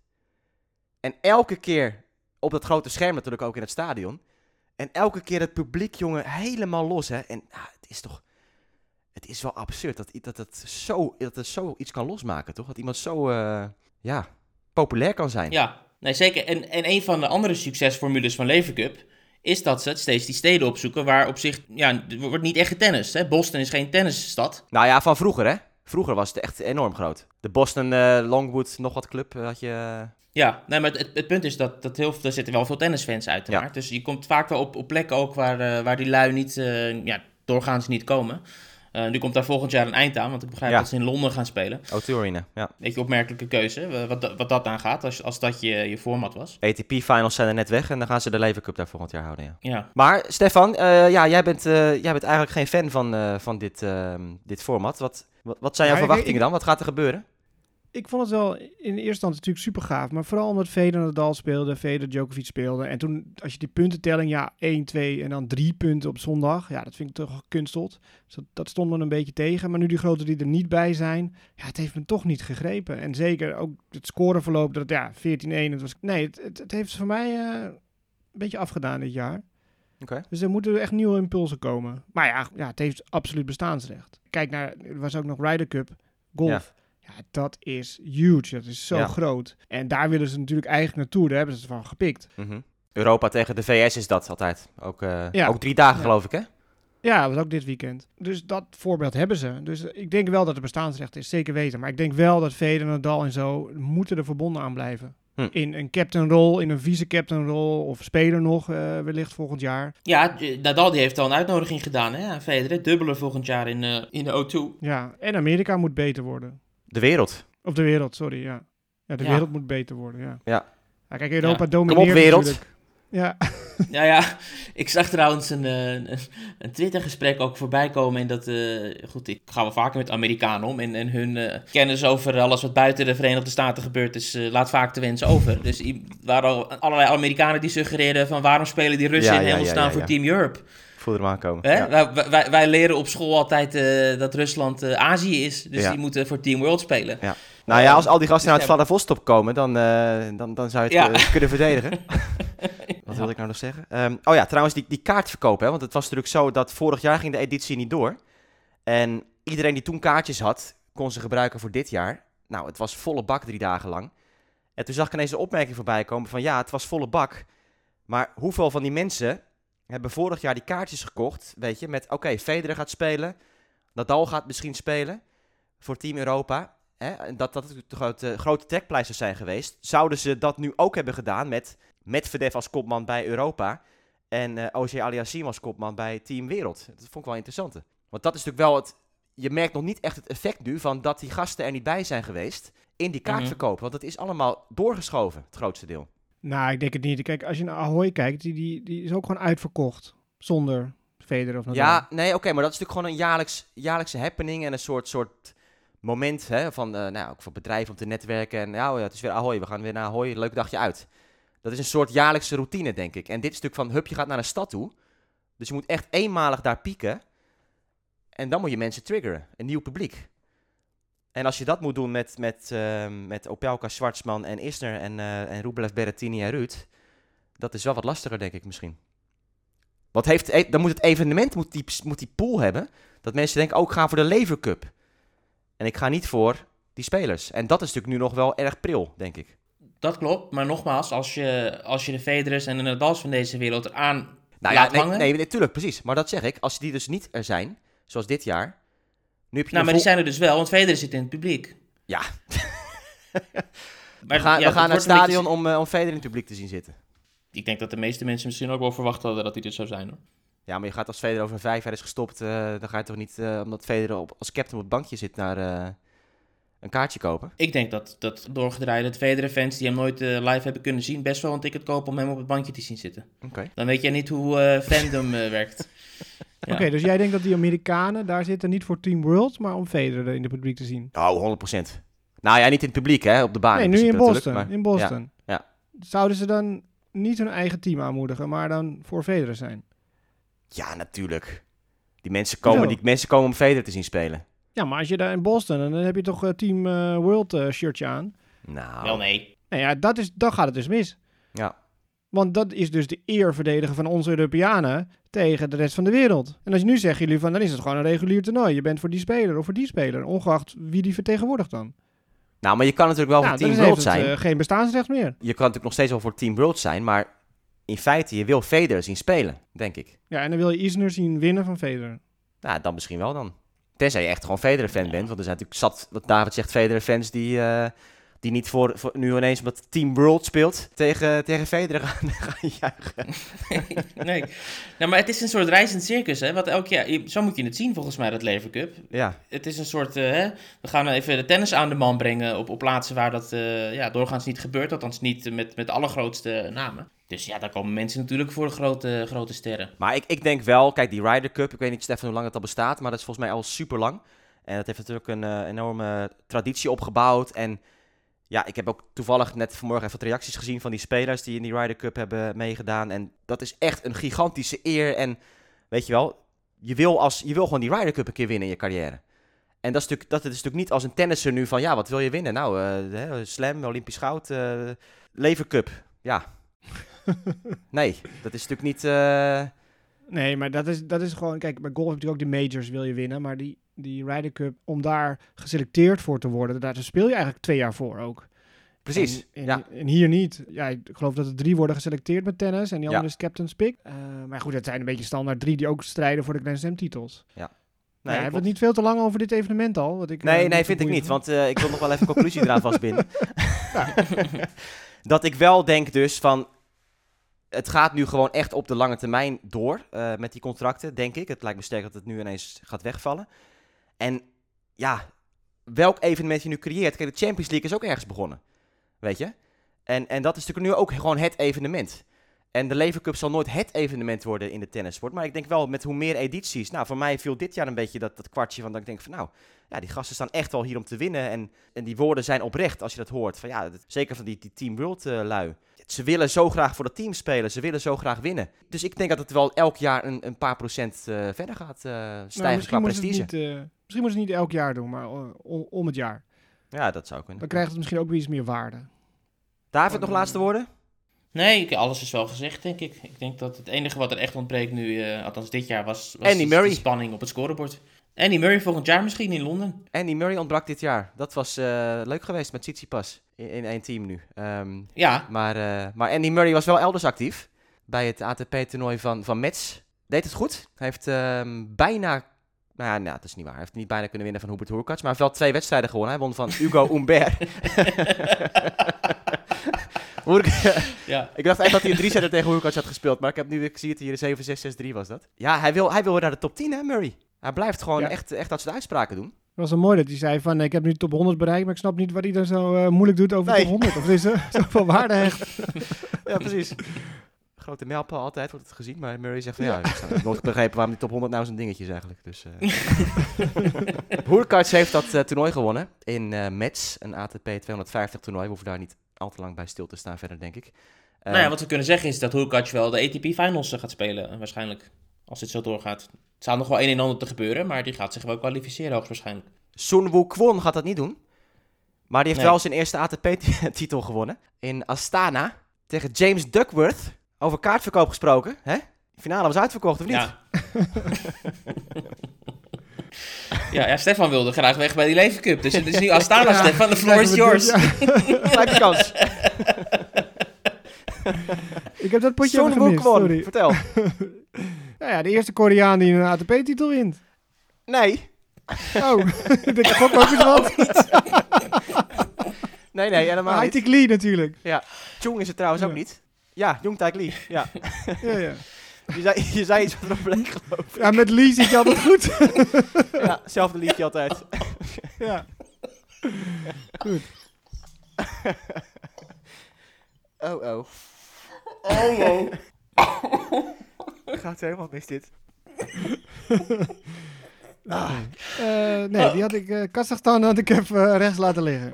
En elke keer op dat grote scherm natuurlijk ook in het stadion. En elke keer het publiek, jongen, helemaal los, hè. En ah, het is toch... Het is wel absurd dat, dat, het zo, dat het zo iets kan losmaken, toch? Dat iemand zo, eh, ja, populair kan zijn. ja. Nee, zeker. En, en een van de andere succesformules van Lever Cup is dat ze steeds die steden opzoeken waar op zich, ja, er wordt niet echt getennist. Hè? Boston is geen tennisstad. Nou ja, van vroeger, hè. Vroeger was het echt enorm groot. De Boston eh, Longwood, nog wat club, eh, had je... Ja, nee, maar het, het punt is dat, dat heel, er zitten wel veel tennisfans uiteraard. Ja. Dus je komt vaak wel op, op plekken ook waar, eh, waar die lui niet, eh, ja, doorgaans niet komen. Eh, nu komt daar volgend jaar een eind aan, want ik begrijp Ja. dat ze in Londen gaan spelen. O2 Arena, ja. Beetje opmerkelijke keuze, wat, dat- wat dat aangaat, als, als dat je, je format was. ATP-finals zijn er net weg en dan gaan ze de Lever Cup daar volgend jaar houden, ja. Ja, Maar Stefan, eh, ja, jij, bent, eh, jij bent eigenlijk geen fan van, eh, van dit, ehm, dit format. Wat, wat, wat zijn jouw Ja, ik- verwachtingen ik- dan? Wat gaat er gebeuren? Ik vond het wel in de eerste instantie natuurlijk super gaaf. Maar vooral omdat Federer Nadal speelde, Federer Djokovic speelde. En toen, als je die puntentelling, ja, 1, 2 en dan 3 punten op zondag. Ja, dat vind ik toch gekunsteld. Dus dat, dat stond me een beetje tegen. Maar nu die grote die er niet bij zijn, ja, het heeft me toch niet gegrepen. En zeker ook het scoreverloop, dat ja, 14-1. Het was, nee, het, het, het heeft voor mij eh, een beetje afgedaan dit jaar. Oké. Dus er moeten echt nieuwe impulsen komen. Maar ja, ja, het heeft absoluut bestaansrecht. Kijk naar, er was ook nog Ryder Cup, golf. Ja. Ja, dat is huge. Dat is zo Ja. groot. En daar willen ze natuurlijk eigenlijk naartoe. Daar hebben ze het van gepikt. Mhm. Europa tegen de VS is dat altijd. Ook, eh, Ja. ook drie dagen Ja. geloof ik, hè? Ja, dat was ook dit weekend. Dus dat voorbeeld hebben ze. Dus eh, ik denk wel dat het bestaansrecht is, zeker weten. Maar ik denk wel dat Federer, Nadal en zo moeten er verbonden aan blijven. Hm. In een captainrol, in een vice-captainrol of speler nog eh, wellicht volgend jaar. Ja, Nadal die heeft al een uitnodiging gedaan hè, aan Federer. Dubbele volgend jaar in, eh, in de O2. Ja, en Amerika moet beter worden. De wereld. Of de wereld, sorry, ja. Ja, de Ja. wereld moet beter worden, ja. Ja. Ja, kijk, Europa Ja. domineert Kom op, wereld. natuurlijk. Ja, [laughs] Ja, ja, ik zag trouwens een, eh, een, een Twitter-gesprek ook voorbij komen. En dat, eh, goed, ik ga wel vaker met Amerikanen om. En, en hun eh, kennis over alles wat buiten de Verenigde Staten gebeurt, is, eh, laat vaak te wensen over. Dus er waren al allerlei Amerikanen die suggereerden van waarom spelen die Russen Ja, in ja, helemaal ja, staan ja, voor ja. Team Europe? Ik voelde hem aankomen. Hè? Ja. Wij, wij, wij leren op school altijd eh, dat Rusland eh, Azië is. Dus Ja. die moeten voor Team World spelen. Nou ja, als al die gasten het Ja. Vladivostok komen, dan, eh, dan, dan zou je het Ja. kunnen verdedigen. [laughs] [laughs] Wat wilde ik nou nog zeggen? Ehm, oh ja, trouwens, die, die kaartverkoop, hè, want het was natuurlijk zo dat vorig jaar ging de editie niet door. En iedereen die toen kaartjes had, kon ze gebruiken voor dit jaar. Nou, het was volle bak drie dagen lang. En toen zag ik ineens een opmerking voorbij komen van ja, het was volle bak. Maar hoeveel van die mensen hebben vorig jaar die kaartjes gekocht, weet je, met oké, Federer gaat spelen, Nadal gaat misschien spelen voor Team Europa. Hè, en dat dat natuurlijk de grote, grote trekpleisters zijn geweest. Zouden ze dat nu ook hebben gedaan met Medvedev als kopman bij Europa en eh OJ Aliassim als kopman bij Team Wereld? Dat vond ik wel interessant. Want dat is natuurlijk wel het... Je merkt nog niet echt het effect nu van dat die gasten er niet bij zijn geweest in die kaartverkoop. Want dat is allemaal doorgeschoven, het grootste deel. Nou, ik denk het niet. Kijk, als je naar Ahoy kijkt, die, die, die is ook gewoon uitverkocht. Zonder Federer of Nadal. Ja, nee, oké, maar dat is natuurlijk gewoon een jaarlijks, jaarlijkse happening en een soort, soort moment hè, van, eh, nou, ook voor bedrijven om te netwerken. En nou, ja, het is weer Ahoy, we gaan weer naar Ahoy, leuk dagje uit. Dat is een soort jaarlijkse routine, denk ik. En dit natuurlijk van, hup, je gaat naar een stad toe. Dus je moet echt eenmalig daar pieken. En dan moet je mensen triggeren, een nieuw publiek. En als je dat moet doen met, met, ehm, met Opelka, Schwartzman en Isner en, eh en Rublev, Berrettini en Ruud, dat is wel wat lastiger, denk ik misschien. Wat heeft, e- dan moet het evenement moet die, moet die pool hebben. Dat mensen denken, ook oh, ik ga voor de Lever Cup. En ik ga niet voor die spelers. En dat is natuurlijk nu nog wel erg pril, denk ik. Dat klopt, maar nogmaals, als je, als je de Federers en de Nadals van deze wereld eraan Nou ja, laat nee, hangen... nee, natuurlijk, precies. Maar dat zeg ik, als die dus niet er zijn, zoals dit jaar. Nu heb je Nou, maar die zijn er dus wel, want Federer zit in het publiek. Ja. [laughs] Maar, we gaan, ja, we gaan naar het stadion beetje- om, eh, om Federer in het publiek te zien zitten. Ik denk dat de meeste mensen misschien ook wel verwacht hadden dat hij dit zou zijn. Hoor. Ja, maar je gaat als Federer over vijf jaar is gestopt, eh, dan ga je toch niet, eh, omdat Federer op, als captain op het bankje zit, naar een kaartje kopen? Ik denk dat, dat doorgedraaide Federer-fans die hem nooit live hebben kunnen zien, best wel een ticket kopen om hem op het bankje te zien zitten. Oké. Dan weet jij niet hoe fandom werkt. [laughs] Oké, dus jij denkt dat die Amerikanen daar zitten niet voor Team World, maar om Federer in het publiek te zien? Oh, 100%. Nou ja, niet in het publiek, hè, op de baan. nee, nu in Boston. in Boston. ja. Zouden ze dan niet hun eigen team aanmoedigen, maar dan voor Federer zijn? Ja, natuurlijk. Die mensen komen, die mensen komen om Federer te zien spelen. Ja, maar als je daar in Boston, dan heb je toch eh, Team eh, World eh, shirtje aan. Nou, Wel nee. Nou ja, dat is, dan gaat het dus mis. Ja. Want dat is dus de eer verdedigen van onze Europeanen tegen de rest van de wereld. En als je nu zegt jullie van, dan is het gewoon een regulier toernooi. Je bent voor die speler of voor die speler, ongeacht wie die vertegenwoordigt dan. Nou, maar je kan natuurlijk wel nou, voor Team World het zijn. eh, geen bestaansrecht meer. Je kan natuurlijk nog steeds wel voor Team World zijn, maar in feite, je wil Federer zien spelen, denk ik. Ja, en dan wil je Isner zien winnen van Federer. Nou, dan misschien wel dan. Tenzij je echt gewoon Federer-fan bent, want er zijn natuurlijk zat, wat David zegt, Federer-fans die, eh, die niet voor, voor nu ineens omdat Team World speelt tegen, tegen Federer [laughs] gaan, gaan juichen. [laughs] nee. Nou, maar het is een soort reizend circus, hè? Wat elk jaar, zo moet je het zien volgens mij, dat Lever Cup. Ja, Het is een soort, eh, hè, we gaan even de tennis aan de man brengen op, op plaatsen waar dat eh, ja, doorgaans niet gebeurt. Althans niet met, met de allergrootste namen. Dus ja, daar komen mensen natuurlijk voor de grote, grote sterren. maar ik, ik denk wel, kijk, die Ryder Cup, ik weet niet, Stefan, hoe lang het al bestaat, maar dat is volgens mij al super lang. En dat heeft natuurlijk een eh, enorme traditie opgebouwd. En ja, ik heb ook toevallig net vanmorgen even wat reacties gezien van die spelers die in die Ryder Cup hebben meegedaan. En dat is echt een gigantische eer. En weet je wel, je wil, als, je wil gewoon die Ryder Cup een keer winnen in je carrière. En dat is natuurlijk, dat is natuurlijk niet als een tennisser nu van, ja, wat wil je winnen? Nou, hè, slam, Olympisch goud, eh Lever Cup. Ja. [laughs] nee, dat is natuurlijk niet... eh, Nee, maar dat is, dat is gewoon... Kijk, bij golf heb je natuurlijk ook de majors wil je winnen. Maar die, die Ryder Cup, om daar geselecteerd voor te worden. Daar speel je eigenlijk twee jaar voor ook. Precies. En, en, ja. en hier niet. Ja, ik geloof dat er drie worden geselecteerd met tennis en die Ja. andere is captain's pick. Eh, maar goed, het zijn een beetje standaard drie die ook strijden voor de Grand Slam titels. Nee, Nee, hebben we het niet veel te lang over dit evenement al? Wat ik, eh, Nee, niet nee, vind ik niet. Want eh, ik wil nog wel even conclusie [laughs] eraan vastbinden. [laughs] [laughs] dat ik wel denk dus van... Het gaat nu gewoon echt op de lange termijn door eh, met die contracten, denk ik. Het lijkt me sterk dat het nu ineens gaat wegvallen. En ja, welk evenement je nu creëert... Kijk, de Champions League is ook ergens begonnen. Weet je? En, en dat is natuurlijk nu ook gewoon het evenement. En de Lever Cup zal nooit het evenement worden in de tennissport. Maar ik denk wel met hoe meer edities. Nou, voor mij viel dit jaar een beetje dat, dat kwartje van dat ik denk van nou, ja, die gasten staan echt wel hier om te winnen. En, en die woorden zijn oprecht als je dat hoort. Van ja, dat- zeker van die, die Team World eh, lui. Ze willen zo graag voor het team spelen. Ze willen zo graag winnen. Dus ik denk dat het wel elk jaar een, een paar procent eh, verder gaat eh, Nou, stijgen misschien, qua het prestige. niet, misschien moeten ze het niet elk jaar doen, maar eh, om, om het jaar. Ja, dat zou kunnen. Dan krijgt het misschien ook weer iets meer waarde. David, nog laatste woorden? Nee, ik- alles is wel gezegd, denk ik. Ik denk dat het enige wat er echt ontbreekt nu, eh, althans dit jaar, was, was Andy Murray. die spanning op het scorebord. Andy Murray volgend jaar misschien in Londen. Andy Murray ontbrak dit jaar. Dat was eh, leuk geweest met Tsitsipas in, in één team nu. Ehm, Ja, Maar, eh, maar Andy Murray was wel elders actief. Bij het ATP-toernooi van, van Metz. Deed het goed. Hij heeft ehm, bijna... Nou ja, nou, dat is niet waar. Hij heeft niet bijna kunnen winnen van Hubert Hurkacz. Maar hij heeft wel twee wedstrijden gewonnen. Hij won van Hugo [laughs] Humbert. [laughs] Ja. ik dacht echt dat hij een drie-setter tegen Hurkacz had gespeeld. Maar ik, heb nu, ik zie het hier, 7-6-6-3 was dat. Ja, hij wil, hij wil weer naar de top 10 hè, Murray. Hij blijft gewoon Ja. echt, echt dat soort uitspraken doen. Het was wel mooi dat hij zei van, ik heb nu top 100 bereikt, maar ik snap niet wat hij dan zo eh, moeilijk doet over Nee. de top 100. Of is er [laughs] zoveel waarde hecht. Ja, precies. Grote mijlpaal altijd wordt het gezien. Maar Murray zegt van ja, ik heb nooit [laughs] begrepen waarom die top 100 nou zo'n dingetje is eigenlijk. Dus, eh [laughs] Hurkacz heeft dat eh, toernooi gewonnen in eh Metz. Een ATP 250 toernooi. We hoeven daar niet al te lang bij stil te staan verder, denk ik. Nou ja, wat we kunnen zeggen is dat Hurkacz wel de ATP Finals gaat spelen, waarschijnlijk. Als dit zo doorgaat. Het zou nog wel een en ander te gebeuren, maar die gaat zich wel kwalificeren hoogstwaarschijnlijk. Sun Woo Kwon gaat dat niet doen. Maar die heeft Nee. wel zijn eerste ATP-titel gewonnen. In Astana. Tegen James Duckworth. Over kaartverkoop gesproken. Hè? De finale was uitverkocht, of niet? Ja. [laughs] ja, ja, Stefan wilde graag weg bij die Levencup. Dus het is nu Astana, Ja, Stefan. The floor is yours. ja. [laughs] Kans. [laughs] Ik heb dat potje Woo gemist, sorry. Vertel. Nou ja, de eerste Koreaan die een ATP-titel wint. Nee. Oh, ik denk, gok ook eens wat. Nee, nee, helemaal Maar niet. Lee natuurlijk. Chung is het trouwens ook Ja. niet. Ja, Jong Taek Lee. Ja. [laughs] Ja, ja. [laughs] Je zei, je zei iets wat erop bleek, geloof ik. ja, met Lee zit je altijd goed. [laughs] Ja, zelfde liedje altijd. ja. Goed. Oh, oh. Oh, oh. Gaat helemaal mis dit. Ah. Eh, nee, die had ik, eh Kazachstan had ik even eh, rechts laten liggen.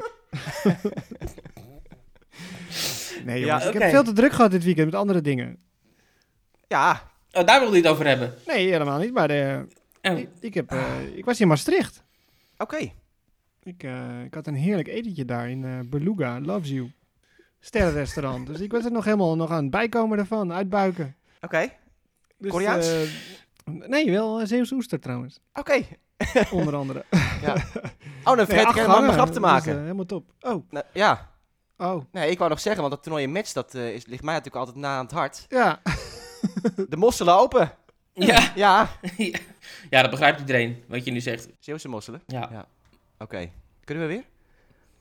Nee jongens, ik heb veel te druk gehad dit weekend met andere dingen. Ja, Oh, daar wilde hij het over hebben. Nee, helemaal niet, maar eh, Oh, ik, ik, heb, eh, ik was in Maastricht. oké. Ik, eh, ik had een heerlijk etentje daar in eh Beluga, Loves You. Sterrenrestaurant. dus ik was er nog helemaal nog aan het bijkomen ervan, uitbuiken. Oké. Dus, Koreaans? eh, nee, wel uh, Zeeuwse oester trouwens, Oké. onder andere. Ja. Oh, dan vergeet ik helemaal mijn gangen, grap te dus, maken. helemaal top. Oh, Nou, ja. Oh, Nee, ik wou nog zeggen, want dat toernooi in Metz, dat eh, is, ligt mij natuurlijk altijd na aan het hart. ja. De mosselen open. ja. [laughs] Ja. [laughs] ja, dat begrijpt iedereen, wat je nu zegt. Zeeuwse mosselen. Ja. Ja. Oké. Kunnen we weer?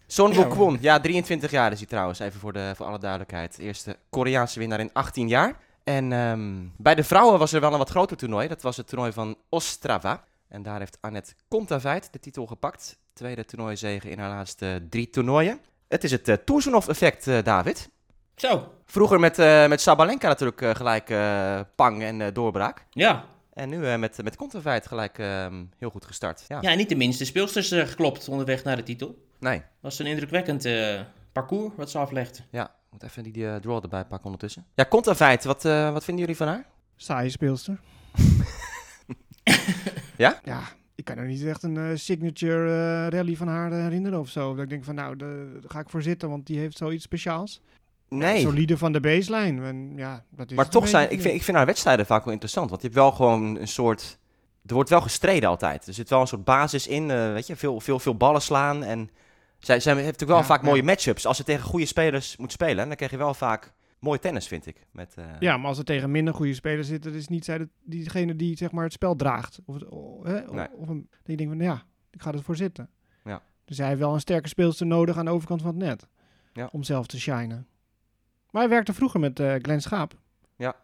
Son Ja. Kwon. Ja, 23 jaar is hij trouwens, even voor, de, voor alle duidelijkheid. Eerste Koreaanse winnaar in 18 jaar. En ehm, bij de vrouwen was er wel een wat groter toernooi. Dat was het toernooi van Ostrava. En daar heeft Annette Kontaveit de titel gepakt. Tweede toernooizege in haar laatste drie toernooien. Het is het uh, Toerzoenhof-effect, eh, David. Zo, Vroeger met, eh, met Sabalenka natuurlijk eh, gelijk eh, pang en eh, doorbraak. ja. En nu eh, met, met Kontaveit gelijk ehm, heel goed gestart. Ja. Ja, en niet de minste speelsters eh, geklopt onderweg naar de titel. Nee. was een indrukwekkend eh, parcours wat ze aflegt. Ja, ik moet even die eh, draw erbij pakken ondertussen. Ja, Kontaveit, wat, eh, wat vinden jullie van haar? Saaie speelster. [laughs] [laughs] Ja? Ja, ik kan er niet echt een eh, signature eh, rally van haar eh, herinneren of zo. Dat ik denk van, nou, daar ga ik voor zitten, want die heeft zoiets speciaals. Nee. Solide van de baseline. En, ja, dat is Maar toch zijn, ik vind, ik vind haar wedstrijden vaak wel interessant. Want je hebt wel gewoon een soort er wordt wel gestreden altijd. Er zit wel een soort basis in, weet je, veel, veel, veel ballen slaan. En zij, zij heeft natuurlijk wel Ja, vaak ja. mooie matchups. Als ze tegen goede spelers moet spelen, dan krijg je wel vaak mooi tennis, vind ik. Met, eh, Ja, maar als er tegen minder goede spelers zitten, is niet zij de, diegene die zeg maar, het spel draagt. Of, het- o- hè, o- Nee. of een, je denkt van, ja, ik ga ervoor zitten. Ja. Dus hij heeft wel een sterke speelster nodig aan de overkant van het net. Ja. Om zelf te shinen. Maar hij werkte vroeger met eh Glenn Schaap. Ja.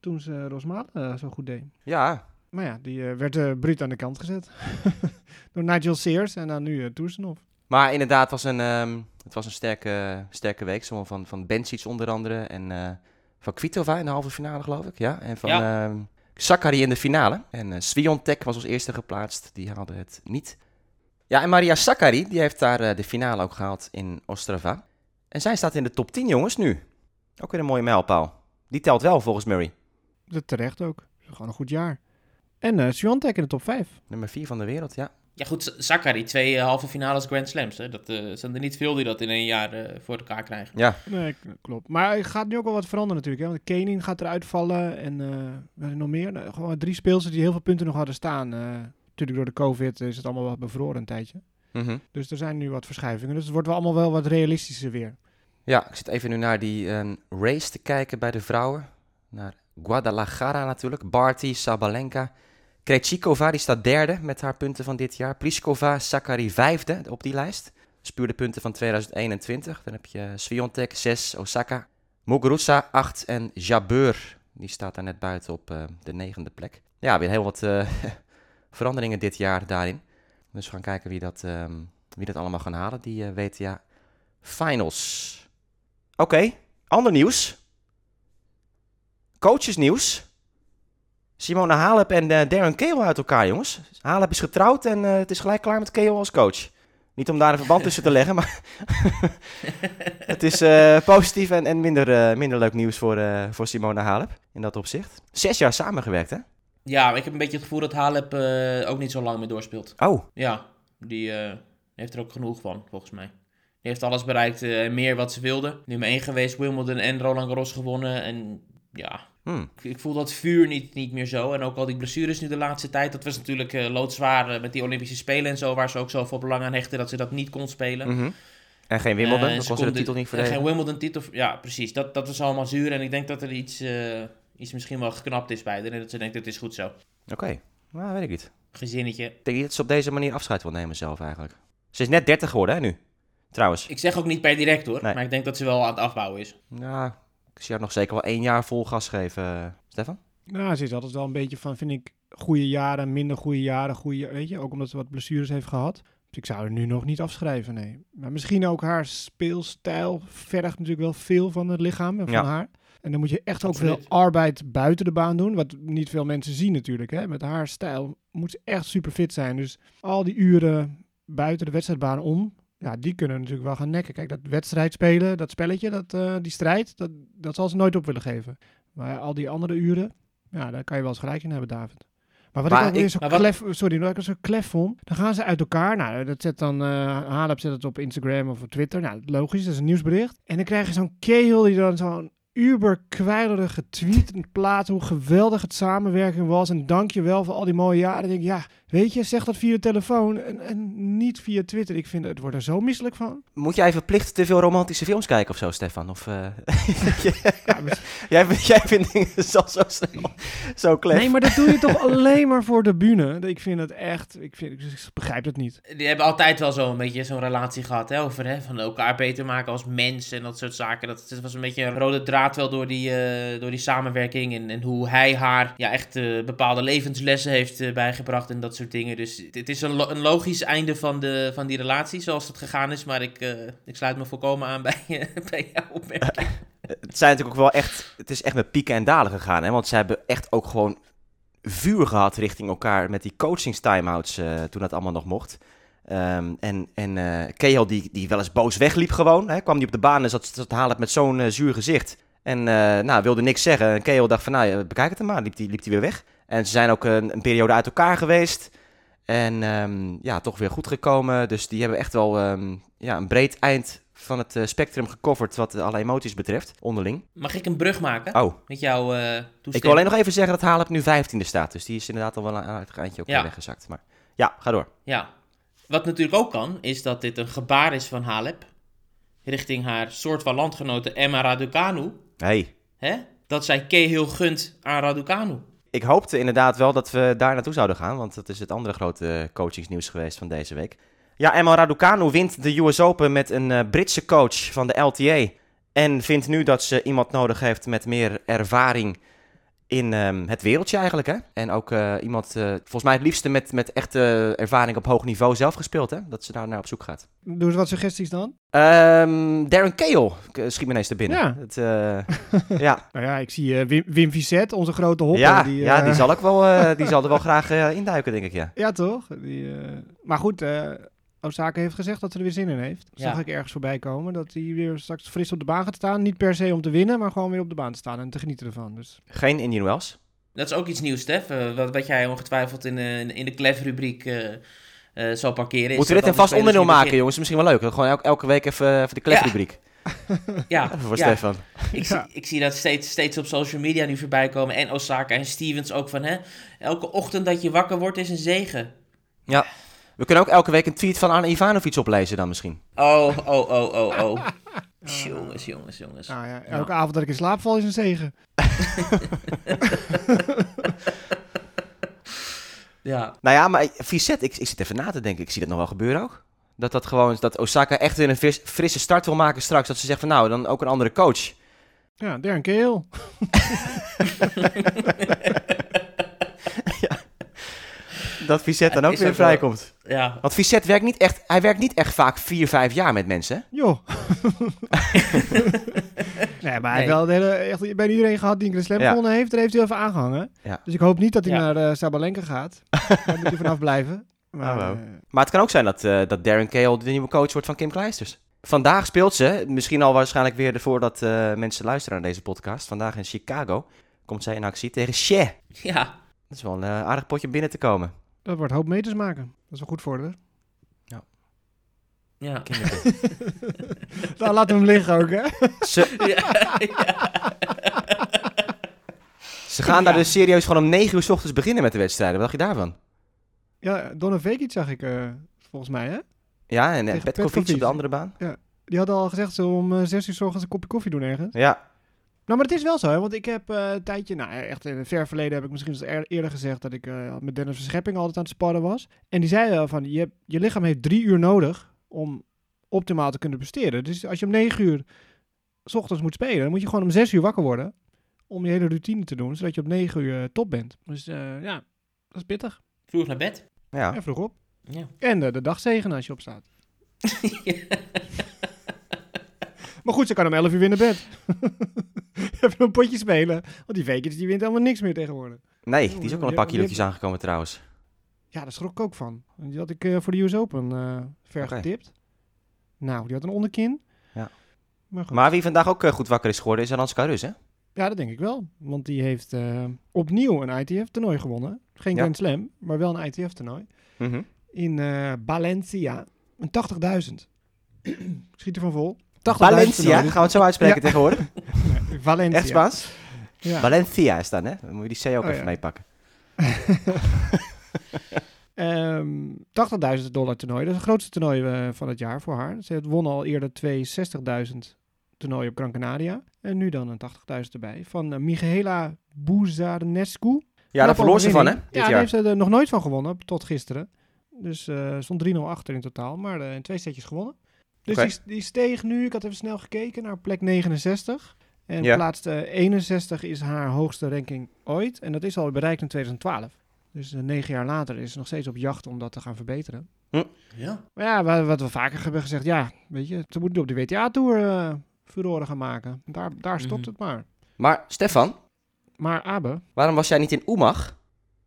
Toen ze Rosmalen eh, zo goed deed. ja, Maar ja, die werd bruut aan de kant gezet. [laughs] Door Nigel Sears en dan nu uh, Toersenhof. maar inderdaad, was een, ehm, het was een sterke, sterke week. Zowel van, van Bencic onder andere en eh, van Kvitova in de halve finale, geloof ik. Ja, en van ehm Sakari in de finale. En eh Sviontek was als eerste geplaatst. Die haalde het niet. Ja, en Maria Sakkari, die heeft daar eh, de finale ook gehaald in Ostrava. En zij staat in de top 10, jongens, nu. Ook weer een mooie mijlpaal. Die telt wel volgens Murray. Dat terecht ook. Gewoon een goed jaar. En eh Swiatek in de top 5. Nummer 4 van de wereld, ja. Ja goed, Zachary, twee eh, halve finales Grand Slams. Hè? Dat eh, zijn er niet veel die dat in één jaar eh, voor elkaar krijgen. Ja, Nee, klopt. Maar er gaat nu ook wel wat veranderen natuurlijk. Hè? Want Kenin gaat eruit vallen en er nog meer. Nou, gewoon drie speelsters die heel veel punten nog hadden staan. Eh, natuurlijk door de covid is het allemaal wat bevroren een tijdje. Mhm. Dus er zijn nu wat verschuivingen. Dus het wordt wel allemaal wel wat realistischer weer. ja ik zit even nu naar die eh, race te kijken bij de vrouwen. Naar Guadalajara natuurlijk. Barty, Sabalenka. Krejcikova, die staat derde met haar punten van dit jaar. Pliskova, Sakari vijfde op die lijst. Spuur de punten van 2021. Dan heb je Sviontek 6, Osaka. Muguruza 8 en Jabeur, die staat daar net buiten op eh, de negende plek. Ja, weer heel wat eh, [laughs] veranderingen dit jaar daarin. Dus we gaan kijken wie dat, ehm, wie dat allemaal gaan halen, die eh, WTA Finals. Oké, ander nieuws. Coachesnieuws. Simone Halep en eh, Darren Cahill uit elkaar, jongens. Halep is getrouwd en eh, het is gelijk klaar met Cahill als coach. Niet om daar een verband tussen te leggen, maar [laughs] het is eh, positief en, en minder, minder leuk nieuws voor, voor Simone Halep in dat opzicht. Zes jaar samengewerkt, hè? Ja, maar ik heb een beetje het gevoel dat Halep ook niet zo lang meer doorspeelt. Oh, Ja, die heeft er ook genoeg van, volgens mij. Die heeft alles bereikt en meer wat ze wilde. Nummer 1 geweest, Wimbledon en Roland Garros gewonnen. En ja, hmm. ik, ik voel dat vuur niet, niet meer zo. En ook al die blessures nu de laatste tijd. Dat was natuurlijk eh, loodzwaar eh, met die Olympische Spelen en zo. Waar ze ook zoveel belang aan hechten dat ze dat niet kon spelen. Mhm. En geen Wimbledon, Eh, dan kon ze de titel niet en verdedigen. geen Wimbledon titel. Ja, precies. Dat, dat was allemaal zuur. En ik denk dat er iets, iets misschien wel geknapt is bij haar. En dat ze denkt, dit is goed zo. Oké, nou weet ik niet. Gezinnetje. Ik denk niet dat ze op deze manier afscheid wil nemen zelf eigenlijk. Ze is net 30 geworden, hè, nu? Trouwens. Ik zeg ook niet per direct hoor. Nee. Maar ik denk dat ze wel aan het afbouwen is. Ja, ik zie haar nog zeker wel één jaar vol gas geven, eh, Stefan. Nou, ze is altijd wel een beetje van, vind ik, goede jaren, minder goede jaren, goede, weet je, ook omdat ze wat blessures heeft gehad. Dus ik zou er nu nog niet afschrijven, nee. Maar misschien ook haar speelstijl vergt natuurlijk wel veel van het lichaam en van Ja. haar. En dan moet je echt ook veel arbeid buiten de baan doen, wat niet veel mensen zien natuurlijk. Hè. Met haar stijl moet ze echt super fit zijn. Dus al die uren buiten de wedstrijdbaan om, ja, die kunnen natuurlijk wel gaan nekken. Kijk, dat wedstrijd spelen, dat spelletje, dat, eh, die strijd, dat, dat zal ze nooit op willen geven. Maar al die andere uren, ja, daar kan je wel eens gelijk in hebben, David. Maar wat Maar ik ook weer zo wat- klef, sorry, wat ik zo klef vond, dan gaan ze uit elkaar. Nou, dat zet dan, eh Halep zet het op Instagram of op Twitter. Nou, logisch, dat is een nieuwsbericht. En dan krijg je zo'n Cahill die dan zo'n uber kwijlerige tweet plaat hoe geweldig het samenwerking was. En dank je wel voor al die mooie jaren. Dan denk ik, ja, weet je, zeg dat via de telefoon en, en niet via Twitter. Ik vind het wordt er zo misselijk van. Moet jij verplicht te veel romantische films kijken of zo, Stefan? Of, eh, [laughs] Ja, maar- jij, vindt- jij vindt dingen zo, zo snel, zo klef. nee, maar dat doe je toch alleen maar voor de bühne. Ik vind het echt, ik, vind, ik begrijp het niet. Die hebben altijd wel zo'n beetje zo'n relatie gehad. Hè, over hè, van elkaar beter maken als mens en dat soort zaken. Dat, dat was een beetje een rode draad wel door die, eh, door die samenwerking. En, en hoe hij haar ja, echt eh, bepaalde levenslessen heeft bijgebracht en dat soort dingen. Dus het is een, een logisch einde van, de, van die relatie zoals het gegaan is. Maar ik, eh, ik sluit me volkomen aan bij, eh, [laughs] bij jouw opmerking. Het zijn natuurlijk ook wel echt, het is echt met pieken en dalen gegaan, hè? Want ze hebben echt ook gewoon vuur gehad richting elkaar met die coachingstimeouts eh toen dat allemaal nog mocht. Ehm, en en eh Cahill die, die wel eens boos wegliep gewoon, hè? kwam die op de baan en zat, zat Halep met zo'n eh, zuur gezicht. En eh, nou, wilde niks zeggen. En Cahill dacht van, nou, bekijk het maar. Liep die, liep die weer weg. En ze zijn ook een, een periode uit elkaar geweest. En ehm, ja, toch weer goed gekomen. Dus die hebben echt wel ehm, ja, een breed eind van het eh, spectrum gecoverd wat alle emoties betreft, onderling. Mag ik een brug maken Oh, met jouw eh toestemming? ik wil alleen nog even zeggen dat Halep nu 15e staat. Dus die is inderdaad al wel een aardig eindje ook Ja. weggezakt. Maar ja, ga door. Ja. Wat natuurlijk ook kan, is dat dit een gebaar is van Halep richting haar soort van landgenote Emma Raducanu. Hey, Hè? Dat zij Cahill gunt aan Raducanu. Ik hoopte inderdaad wel dat we daar naartoe zouden gaan. Want dat is het andere grote coachingsnieuws geweest van deze week. Ja, Emma Raducanu wint de US Open met een eh, Britse coach van de LTA. En vindt nu dat ze iemand nodig heeft met meer ervaring in ehm, het wereldje eigenlijk. Hè? En ook eh, iemand, eh, volgens mij het liefste met, met echte ervaring op hoog niveau zelf gespeeld. Hè? Dat ze daar naar op zoek gaat. Doe eens wat suggesties dan. Ehm, Darren Cahill eh, schiet me ineens te binnen. Ja. Het, [laughs] ja. Nou ja, ik zie Wim, Wim Vicet, onze grote hopper. Ja, die, ja, die zal, ook wel, die zal er wel [laughs] graag induiken, denk ik. Ja. Ja, toch? Die, Maar goed, Osaka heeft gezegd dat ze er weer zin in heeft. Dat Ja. zag ik ergens voorbij komen. Dat hij weer straks fris op de baan gaat staan. Niet per se om te winnen, maar gewoon weer op de baan te staan en te genieten ervan. Dus Geen Indian Wells. Dat is ook iets nieuws, Stef. eh, wat, wat jij ongetwijfeld in, eh, in de Clef-rubriek eh, eh, zal parkeren. is Moeten we dit een vast onderdeel maken, jongens? Misschien wel leuk. Gewoon elke, elke week even, even de kletrubriek. begin- Ja, [laughs] Even voor ja. Stefan. Ik, Ja. zie, ik zie dat steeds, steeds op social media nu voorbij komen. En Osaka en Stevens ook van, hè, elke ochtend dat je wakker wordt is een zegen. Ja. We kunnen ook elke week een tweet van Arne Ivanovic oplezen dan misschien. Oh, oh, oh, oh, oh. [laughs] jongens, jongens, jongens. nou ja, elke avond dat ik in slaap val is een zegen. [laughs] Ja, Nou ja, maar Vicet, ik, ik zit even na te denken. Ik zie dat nog wel gebeuren ook. Dat, dat, gewoon, dat Osaka echt weer een fris- frisse start wil maken straks. Dat ze zegt van nou, dan ook een andere coach. Ja, Darren Keel. [laughs] Dat Vicet dan Ja, ook weer vrijkomt. ja. Want Vicet werkt niet echt, hij werkt niet echt vaak vier, vijf jaar met mensen. hè? Joh. [laughs] nee, maar hij Nee. heeft wel de hele, echt, bij iedereen gehad die een Grand Slam Ja. gewonnen heeft. Daar heeft hij even aangehangen. Ja. Dus ik hoop niet dat hij Ja. naar eh Sabalenka gaat. [laughs] Daar moet hij vanaf blijven. Maar, Oh, wow. eh, Maar het kan ook zijn dat, eh, dat Darren Cahill de nieuwe coach wordt van Kim Kleisters. Vandaag speelt ze, misschien al waarschijnlijk weer voordat eh mensen luisteren naar deze podcast. Vandaag in Chicago komt zij in actie tegen Shea. Ja, Dat is wel een eh, aardig potje om binnen te komen. Dat wordt hoop meters maken. Dat is wel goed voor haar. ja. [laughs] Nou, laten we hem liggen ook, hè? Ze, [laughs] ja, ja. ze gaan daar dus serieus gewoon om 9 uur s ochtends beginnen met de wedstrijden. Wat dacht je daarvan? Ja, Donna Vekic zag ik eh, volgens mij, hè? Ja, en eh, Petkovic op de andere baan. Die had al gezegd, ze om eh, zes uur 's ochtends een kopje koffie doen ergens. Ja, Nou, maar het is wel zo, hè? Want ik heb eh, een tijdje, nou echt in het ver verleden heb ik misschien eens eer- eerder gezegd dat ik eh, met Dennis Verschepping altijd aan het sparren was. En die zei wel van, je, hebt, je lichaam heeft drie uur nodig om optimaal te kunnen presteren. Dus als je om negen uur s ochtends moet spelen, dan moet je gewoon om zes uur wakker worden om je hele routine te doen, zodat je op negen uur eh, top bent. Dus eh, ja, dat is pittig. Vroeg naar bed. ja. Ja, vroeg op. Ja. En de dag zegenen als je opstaat. [laughs] Maar goed, ze kan om 11 uur weer naar bed. [laughs] Even een potje spelen. Want die Vekic die wint helemaal niks meer tegenwoordig. Nee, die is ook al een paar die- kilootjes aangekomen trouwens. Ja, daar schrok ik ook van. Die had ik eh, voor de US Open eh ver Oké. getipt. Nou, die had een onderkin. Ja. Maar goed. Maar wie vandaag ook eh, goed wakker is geworden is Aranska Rus, hè? Ja, dat denk ik wel. Want die heeft opnieuw een ITF-toernooi gewonnen. Geen Ja. Grand Slam, maar wel een ITF-toernooi. Mhm. In Valencia. Een 80.000. [clears throat] Schiet er van vol. 80.000 Valencia, toernooi. gaan we het zo uitspreken Ja. tegenwoordig? [laughs] Nee, Valencia. Echt Spaans? Ja. Valencia is dan, hè? Dan moet je die C ook Oh, even meepakken. [laughs] Ehm 80.000 dollar toernooi. Dat is het grootste toernooi eh, van het jaar voor haar. Ze won al eerder twee 60.000 toernooien op Gran Canaria. En nu dan een 80.000 erbij. Van uh, Michaela Buzarnescu. Ja, daar verloor ze van, hè? Dit ja, daar heeft ze er nog nooit van gewonnen, tot gisteren. Dus eh stond 3-0 achter in totaal, maar in twee setjes gewonnen. Dus die, die steeg nu, ik had even snel gekeken, naar plek 69. En Ja. plaats eh, 61 is haar hoogste ranking ooit. En dat is al bereikt in 2012. Dus eh, negen jaar later is ze nog steeds op jacht om dat te gaan verbeteren. Ja. Maar ja, wa- wat we vaker hebben gezegd, ja, weet je, ze moeten op de WTA-tour eh furoren gaan maken. Daar, daar stopt Mhm. het maar. Maar Stefan, Maar Abe, waarom was jij niet in Oemag?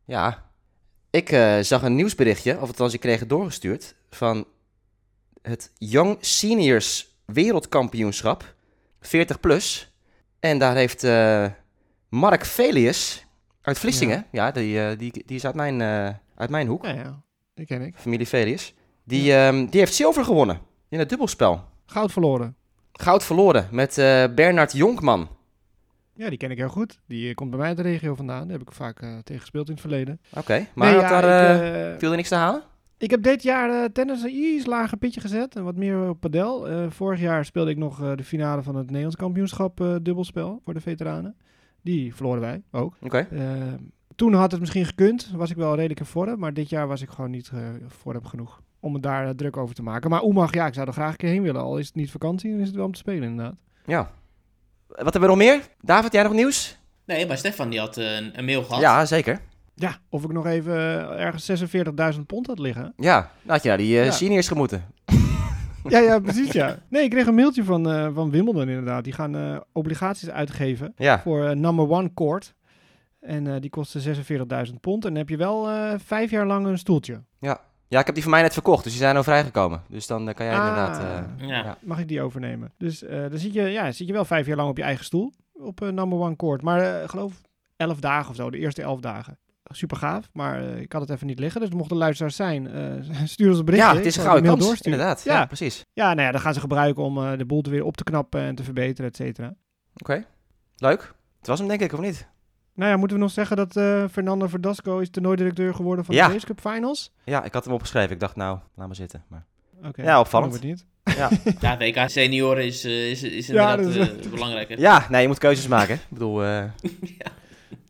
Ja, ik eh, zag een nieuwsberichtje, of althans ik kreeg het doorgestuurd, van het Young Seniors Wereldkampioenschap, 40 plus. En daar heeft eh, Mark Velius uit Vlissingen, ja, die, eh, die, die is uit mijn, eh, uit mijn hoek, ja, ja, die ken ik. familie Velius, die, ehm, die heeft zilver gewonnen in het dubbelspel. Goud verloren. Goud verloren met Bernard Jonkman. Ja, die ken ik heel goed. Die komt bij mij uit de regio vandaan. Daar heb ik vaak eh, tegen gespeeld in het verleden. Oké, maar Nee, had ja, daar, ik, viel er niks te halen? Ik heb dit jaar eh, tennis een iets lager pitje gezet en wat meer op padel. Eh, vorig jaar speelde ik nog eh, de finale van het Nederlands kampioenschap eh, dubbelspel voor de veteranen. Die verloren wij ook. Oké. Toen had het misschien gekund, was ik wel redelijk in vorm, maar dit jaar was ik gewoon niet uh, vorm genoeg om het daar uh, druk over te maken. Maar Oemag, ja, ik zou er graag een keer heen willen. Al is het niet vakantie, dan is het wel om te spelen inderdaad. Ja. Wat hebben we nog meer? David, jij nog nieuws? Nee, maar Stefan die had uh, een, een, mail gehad. Ja, zeker. Ja, of ik nog even uh, ergens 46.000 pond had liggen. Ja, nou had je naar die uh, ja. seniors gemoeten. [laughs] ja, ja, precies ja. Nee, ik kreeg een mailtje van, uh, van Wimbledon inderdaad. Die gaan uh, obligaties uitgeven ja. voor uh, number one court. En die kosten 46.000 pond. En dan heb je wel vijf jaar lang een stoeltje. Ja. ja, ik heb die van mij net verkocht. Dus die zijn al vrijgekomen. Dus dan kan jij ah, inderdaad... ja. ja. Mag ik die overnemen? Dus dan zit je, ja, zit je wel vijf jaar lang op je eigen stoel. Op number one court. Maar geloof elf dagen of zo. De eerste elf dagen super gaaf, maar uh, ik had het even niet liggen. Dus mochten luisteraars zijn, uh, [laughs] stuur ons een berichtje. Ja, het is een gouden kans, doorsturen. inderdaad. Ja. ja. precies. Ja, nou ja, dan gaan ze gebruiken om uh, de boel weer op te knappen en te verbeteren, et cetera. Oké, okay. leuk. Het was hem denk ik, of niet? Nou ja, moeten we nog zeggen dat uh, Fernando Verdasco is toernooidirecteur geworden van ja. de Race Cup Finals? Ja, ik had hem opgeschreven. Ik dacht, nou, laat maar zitten. Maar... Okay. Ja, opvallend. Het niet. Ja. [laughs] ja, WK senioren is, uh, is, is inderdaad ja, is... Uh, belangrijker. Ja, nee, je moet keuzes maken. ik bedoel, [laughs] ja.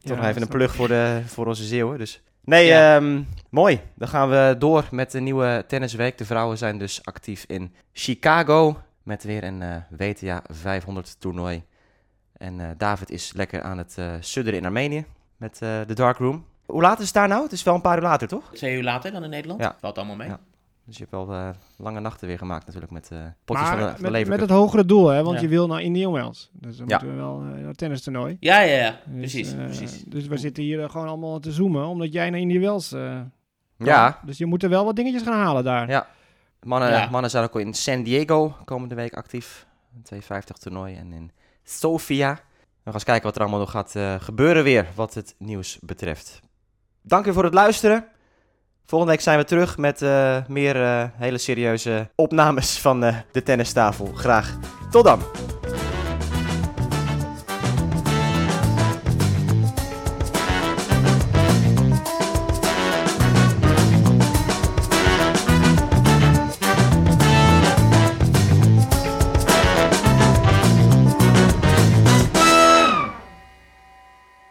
Toch nog even een plug voor, de, voor onze Zeeuwen. Dus. Nee, ja. um, mooi. Dan gaan we door met de nieuwe tennisweek. De vrouwen zijn dus actief in Chicago met weer een uh, WTA 500 toernooi. En uh, David is lekker aan het uh, sudderen in Armenië met de Dark Room. Hoe laat is het daar nou? Het is wel een paar uur later, toch? Twee uur later dan in Nederland. Ja. Valt allemaal mee. Ja. Dus je hebt wel lange nachten weer gemaakt natuurlijk met potjes maar van de, van met, met het hogere doel, hè? Want Ja. je wil naar Indian Wells. Dus dan Ja. moeten we wel uh, naar het tennistoernooi. Ja, ja, ja. Dus, Precies, eh, precies. Dus we zitten hier eh, gewoon allemaal te zoomen, omdat jij naar Indian Wells eh. Ja, Dus je moet er wel wat dingetjes gaan halen daar. Ja. mannen, Ja. mannen zijn ook in San Diego komende week actief. Een 250 toernooi en in Sofia. We gaan eens kijken wat er allemaal nog gaat eh, gebeuren weer wat het nieuws betreft. Dank u voor het luisteren. Volgende week zijn we terug met eh, meer eh, hele serieuze opnames van eh, de tennistafel. Graag tot dan.